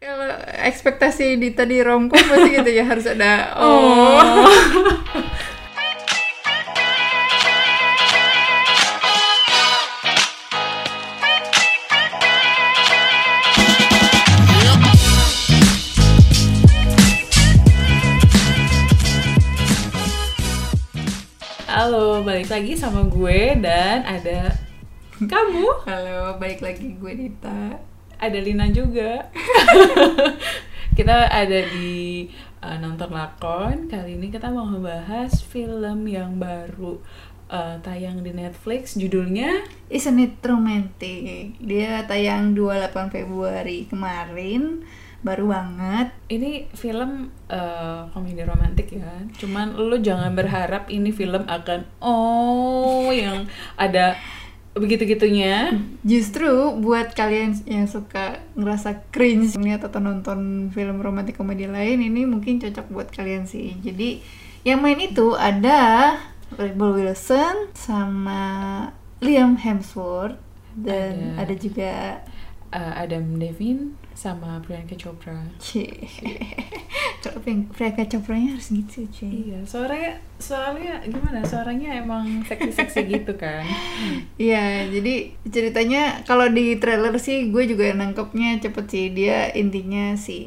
Kalau ekspektasi di tadi romcom pasti gitu ya harus ada oh. Halo, balik lagi sama gue dan ada kamu, Halo, balik lagi gue Dita. Ada Lina juga. kita ada di uh, nonton lakon. Kali ini kita mau ngebahas film yang baru uh, tayang di Netflix. Judulnya Isn't it romantic? Dia tayang 28 Februari kemarin, baru banget. ini film uh, komedi romantik ya. Cuman lu jangan berharap ini film akan oh yang ada begitu-gitunya. Justru buat kalian yang suka ngerasa cringe melihat atau nonton film romantis komedi lain ini mungkin cocok buat kalian sih. Jadi yang main itu ada Rebel Wilson sama Liam Hemsworth dan Ada. ada, juga Uh, Adam Devine sama Priyanka Chopra. Cie. Kalau Priyanka Chopranya harus gitu, cuy. Iya, suaranya soalnya gimana? Suaranya emang seksi-seksi gitu kan. Iya, jadi ceritanya kalau di trailer sih gue juga nangkepnya cepet sih. Dia intinya si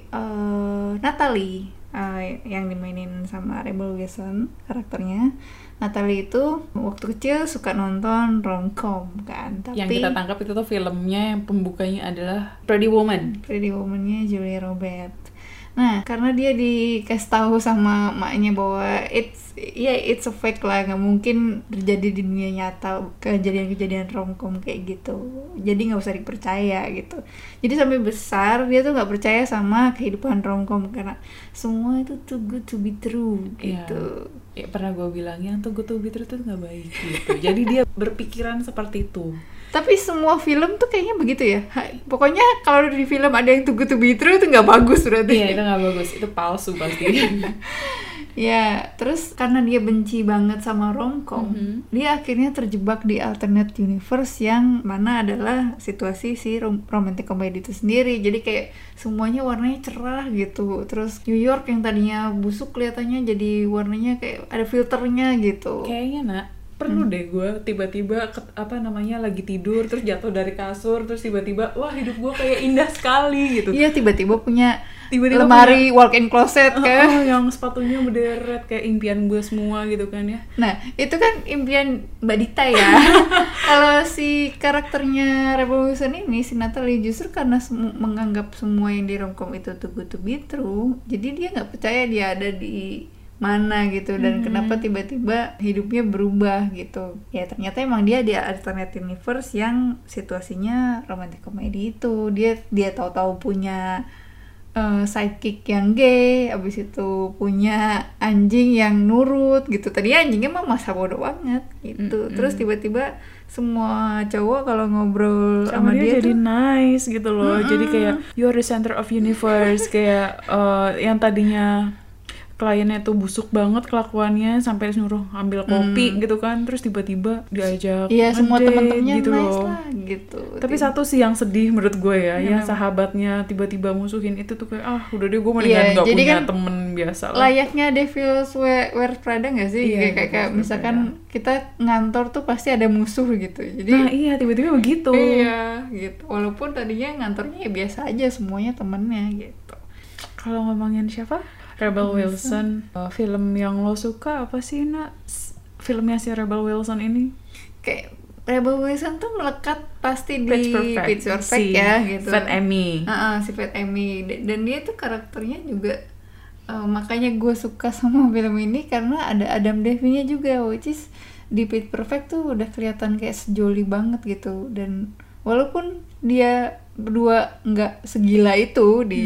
eh, Natalie eh, yang dimainin sama Rebel Wilson karakternya. Natalie itu waktu kecil suka nonton romcom kan, tapi yang kita tangkap itu tuh filmnya yang pembukanya adalah Pretty Woman. Pretty Woman-nya Julia Robert. Nah, karena dia dikasih tahu sama maknya bahwa it's ya it's a fake lah, nggak mungkin terjadi di dunia nyata kejadian-kejadian romcom kayak gitu. Jadi nggak usah dipercaya gitu. Jadi sampai besar dia tuh nggak percaya sama kehidupan romcom karena semua itu too good to be true gitu. Ya, pernah gue bilang yang tuh gue tuh itu tuh nggak baik gitu. Jadi dia berpikiran seperti itu. Tapi semua film tuh kayaknya begitu ya. Pokoknya kalau di film ada yang good to be true itu nggak bagus berarti. Iya itu nggak bagus, itu palsu pasti. Ya, terus karena dia benci banget sama romcom, Mhm. dia akhirnya terjebak di alternate universe yang mana adalah situasi si rom romantic comedy itu sendiri. Jadi kayak semuanya warnanya cerah gitu. Terus New York yang tadinya busuk kelihatannya jadi warnanya kayak ada filternya gitu. Kayaknya nak perlu deh gue tiba-tiba apa namanya lagi tidur terus jatuh dari kasur terus tiba-tiba wah hidup gue kayak indah sekali gitu. Iya, tiba-tiba punya Tiba-tiba lemari walk-in closet kan. oh, yang sepatunya berderet kayak impian gue semua gitu kan ya. Nah, itu kan impian Mbak Dita ya. Kalau si karakternya Wilson ini, si Natalie justru karena semu- menganggap semua yang di romcom itu too good to be true, jadi dia nggak percaya dia ada di mana gitu dan kenapa tiba-tiba hidupnya berubah gitu ya ternyata emang dia di alternate universe yang situasinya romantic comedy itu dia dia tahu-tahu punya eh, sidekick yang gay, abis itu punya anjing yang nurut gitu. Tadi anjingnya mah masa bodoh banget gitu. Mm-mm. Terus tiba-tiba semua cowok kalau ngobrol sama, sama dia, jadi tuh nice gitu loh jadi kayak you are the center of universe kayak eh, yang tadinya kliennya tuh busuk banget kelakuannya sampai nyuruh ambil kopi gitu kan terus tiba-tiba diajak Iya semua ngedate teman-temannya gitu nice loh lah gitu. tapi Tim- satu sih yang sedih menurut gue ya Iya, yang sahabatnya tiba-tiba musuhin itu tuh kayak ah udah deh gue mendingan Iya, gak jadi punya kan temen biasa lah layaknya Devil's We- Wears Prada gak sih? Iya, kayak, kayak, kayak misalkan kita ngantor tuh pasti ada musuh gitu. Jadi nah iya tiba-tiba begitu iya gitu. Walaupun tadinya ngantornya ya biasa aja semuanya temennya gitu. Kalau ngomongin siapa? Rebel Wilson. Uh, film yang lo suka apa sih, Nak? Filmnya si Rebel Wilson ini? kayak Rebel Wilson tuh melekat pasti di Pitch Perfect. Pitch Perfect Si ya gitu. Fat Amy. Ah, ah, si Fat Amy dan dia tuh karakternya juga eh, makanya gue suka sama film ini karena ada Adam Devine-nya juga which is di Pitch Perfect tuh udah kelihatan kayak sejoli banget gitu dan walaupun dia berdua nggak segila itu di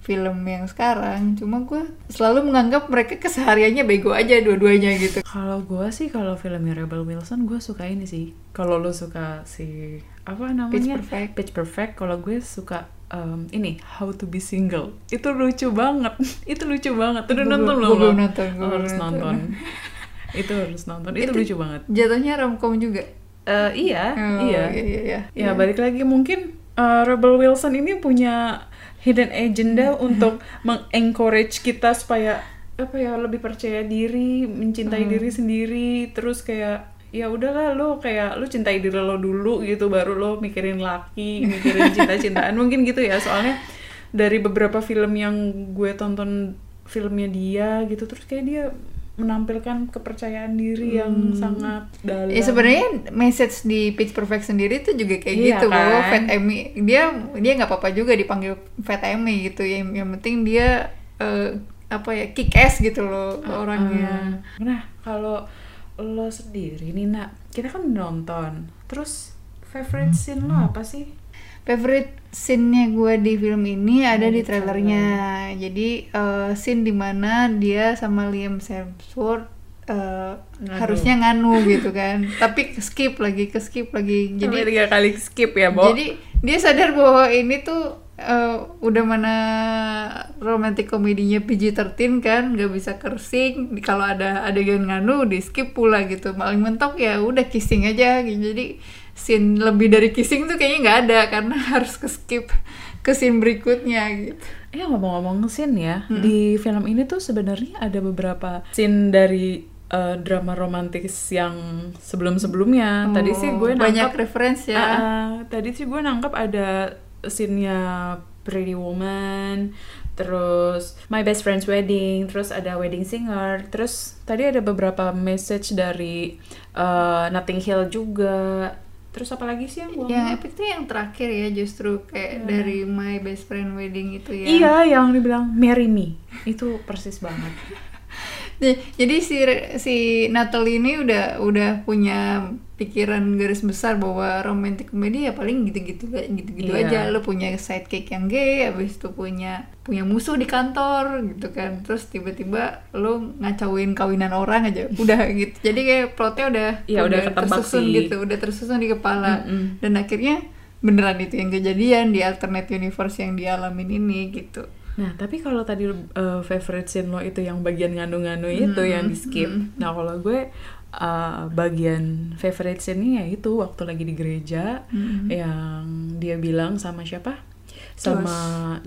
film yang sekarang cuma gue selalu menganggap mereka kesehariannya bego aja dua-duanya gitu Kalau gue sih kalau filmnya Rebel Wilson gue suka ini sih. Kalau lo suka si apa namanya? Pitch Perfect. Pitch Perfect. Kalau gue suka um, ini How to Be Single. Itu lucu banget. Itu lucu banget. Udah nonton belum- lo? nonton, belum harus nonton. nonton. itu harus nonton. Itu, Itu- lucu banget. jatuhnya romcom juga Eh, iya, Oh, iya. iya, iya, iya. Ya balik lagi mungkin uh, Rebel Wilson ini punya hidden agenda untuk mengencourage kita supaya apa ya lebih percaya diri, mencintai Hmm. diri sendiri, terus kayak ya udahlah lo kayak lo cintai diri lo dulu gitu baru lo mikirin laki, mikirin cinta-cintaan mungkin gitu ya. Soalnya dari beberapa film yang gue tonton filmnya dia gitu terus kayak dia menampilkan kepercayaan diri yang sangat dalam. Ya sebenarnya message di Pitch Perfect sendiri tuh juga kayak Iya gitu kan? bahwa Fat Amy dia dia nggak apa-apa juga dipanggil Fat Amy gitu yang yang penting dia eh, apa ya kick ass gitu loh orangnya. Hmm. Nah, kalau lo sendiri nih, nak, kita kan nonton. Terus favorite scene lo apa sih? Favorite scene-nya gue di film ini ada Ada di trailernya. Jadi eh, scene di mana dia sama Liam Hemsworth Nganu. harusnya nganu gitu kan, tapi skip lagi, ke skip lagi. Jadi Jadi tiga kali skip ya, Bo? Jadi dia sadar bahwa ini tuh eh, udah mana romantic komedinya PG-13 kan, nggak bisa kersing. Kalau ada adegan nganu di skip pula gitu. Paling mentok ya udah kissing aja. gitu. Jadi scene lebih dari kissing tuh kayaknya nggak ada karena harus ke skip ke scene berikutnya gitu. Ya ngomong-ngomong scene ya, di film ini tuh sebenarnya ada beberapa scene dari eh, drama romantis yang sebelum-sebelumnya. Tadi sih gue Oh, banyak referensi ya. Ah, ah. tadi sih gue nangkep ada scene-nya Pretty Woman, terus My Best Friend's Wedding, terus ada Wedding Singer, terus tadi ada beberapa message dari eh, Notting Hill juga. Terus apa lagi sih yang gue Yang epic tuh yang terakhir ya justru kayak dari My Best Friend Wedding itu ya. Iya, yang dibilang marry me. Itu persis banget. Jadi si si Natalie ini udah udah punya pikiran garis besar bahwa romantic comedy ya paling gitu-gitu gitu-gitu Iya. aja. Lo punya sidekick yang gay, habis itu punya punya musuh di kantor gitu kan. Terus tiba-tiba lo ngacauin kawinan orang aja. Udah gitu. Jadi kayak plotnya udah Iya, udah ketebak tersusun sih. gitu, udah tersusun di kepala. Mm-mm. Dan akhirnya beneran itu yang kejadian di alternate universe yang dialamin ini gitu. Nah, tapi kalau tadi uh, favorite scene lo itu yang bagian nganu-nganu itu yang di skip. Nah, kalau gue uh, bagian favorite scene-nya ya itu waktu lagi di gereja yang dia bilang sama siapa? Sama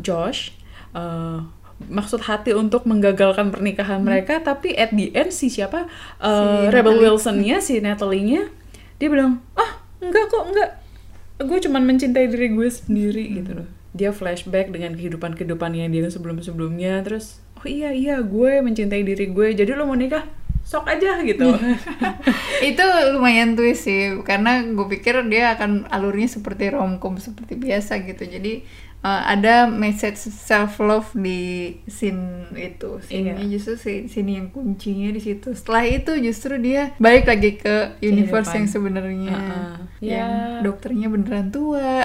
Josh. uh, maksud hati untuk menggagalkan pernikahan mereka, tapi at the end si siapa? Uh, Si Rebel. Wilson-nya, si Natalie-nya, dia bilang, "Ah, enggak kok, enggak. Gue cuman mencintai diri gue sendiri gitu loh." Dia flashback dengan kehidupan-kehidupan yang dia sebelum-sebelumnya, terus, "Oh iya iya, gue mencintai diri gue. Jadi lo mau nikah? Sok aja gitu." itu lumayan twist sih karena gue pikir dia akan alurnya seperti romcom seperti biasa gitu jadi uh, ada message self love di scene itu scene Iya. justru si- scene yang kuncinya di situ setelah itu justru dia balik lagi ke universe Kehidupan. yang sebenarnya Uh-uh. yang Ya. dokternya beneran tua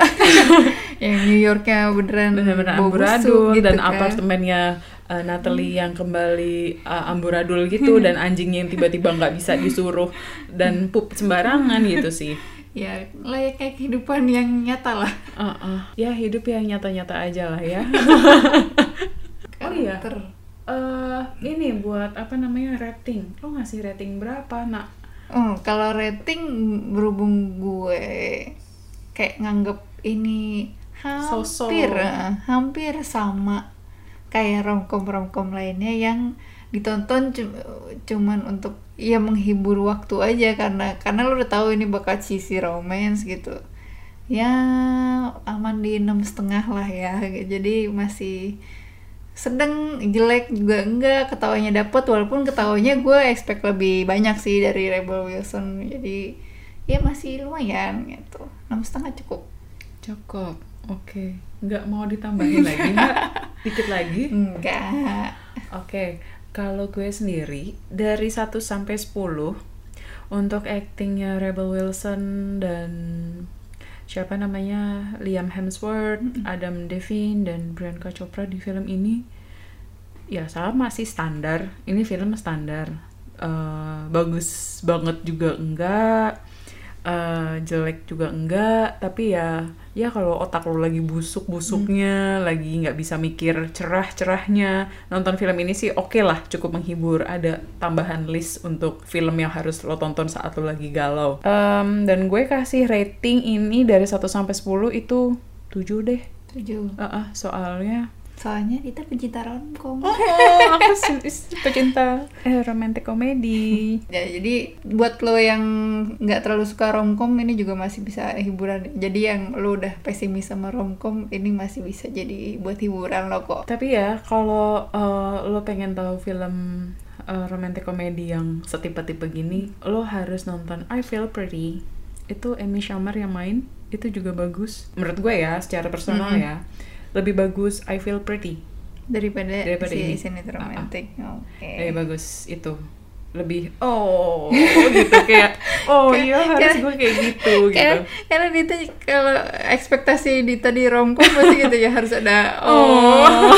yang New Yorknya beneran amburadul busuk gitu dan kan. apartemennya uh, Natalie yang kembali uh, amburadul gitu dan anjingnya yang tiba-tiba nggak bisa disuruh dan pup sembarangan gitu sih. ya layaknya kehidupan yang nyata lah Uh-uh. Ya hidup ya nyata-nyata aja lah ya. oh iya. Eh, ini buat apa namanya rating? Lo ngasih rating berapa nak? Oh, kalau rating berhubung gue kayak nganggep ini hampir eh, hampir sama kayak romcom romcom lainnya yang ditonton cu- cuman untuk ya menghibur waktu aja karena karena lo udah tahu ini bakal sisi romance gitu ya aman di enam setengah lah ya jadi masih sedang jelek juga enggak ketawanya dapet walaupun ketawanya gue expect lebih banyak sih dari Rebel Wilson jadi ya masih lumayan gitu enam setengah cukup Cukup. Oke. Nggak mau ditambahin lagi nggak? Dikit lagi? enggak Oke, kalau gue sendiri dari 1 sampai 10 untuk aktingnya Rebel Wilson dan siapa namanya Liam Hemsworth, Adam Devine dan Priyanka Chopra di film ini ya sama sih standar. Ini film standar. Eh, bagus banget juga enggak. Eh, jelek juga enggak, tapi ya ya kalau otak lo lagi busuk-busuknya, lagi nggak bisa mikir cerah-cerahnya, nonton film ini sih oke lah, cukup menghibur. Ada tambahan list untuk film yang harus lo tonton saat lo lagi galau. Em, dan gue kasih rating ini dari 1 sampai 10 itu 7 deh. Tujuh. Ah, ah, soalnya Soalnya kita pecinta romcom. Oh, aku sih pecinta eh, romantic komedi. Ya, jadi buat lo yang nggak terlalu suka romcom ini juga masih bisa hiburan. Jadi yang lo udah pesimis sama romcom ini masih bisa jadi buat hiburan lo kok. Tapi ya kalau eh, lo pengen tahu film eh, romantic komedi yang setipe-tipe gini, lo harus nonton I Feel Pretty. Itu Amy Schumer yang main, itu juga bagus. Menurut gue ya, secara personal Mhm. ya, lebih bagus I Feel Pretty. Daripada, Daripada si ini. sinetron romantic. Oke. Lebih bagus itu. Lebih oh gitu kayak oh iya harus gue kayak gitu gitu. Kayak, karena Dita kalau ekspektasi Dita di romcom pasti gitu ya harus ada oh.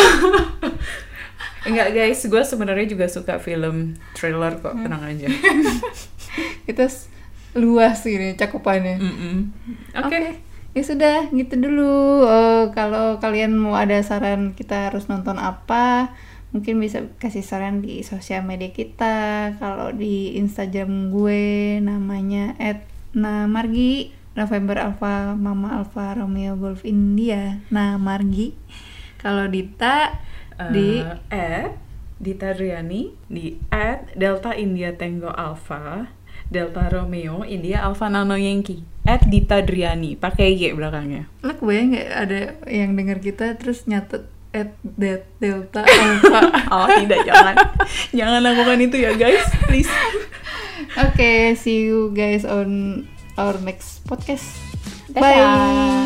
Enggak guys, gue sebenarnya juga suka film thriller kok, Hmm. tenang aja. S- luas ini cakupannya. Mm-mm. Oke. Ya sudah, gitu dulu. Eh, kalau kalian mau ada saran kita harus nonton apa, mungkin bisa kasih saran di sosial media kita. Kalau di Instagram gue namanya @namargi November Alpha Mama Alpha Romeo Golf India Namargi. Kalau Dita di Eh, at Dita Driani di at Delta India Tango Alpha Delta Romeo India Alpha Nano Yankee at Dita Driani pakai Y belakangnya lo kebayang nggak ada yang denger kita terus nyatet at that delta alpha oh tidak jangan jangan lakukan itu ya guys please Oke, see you guys on our next podcast. Dadah. Bye.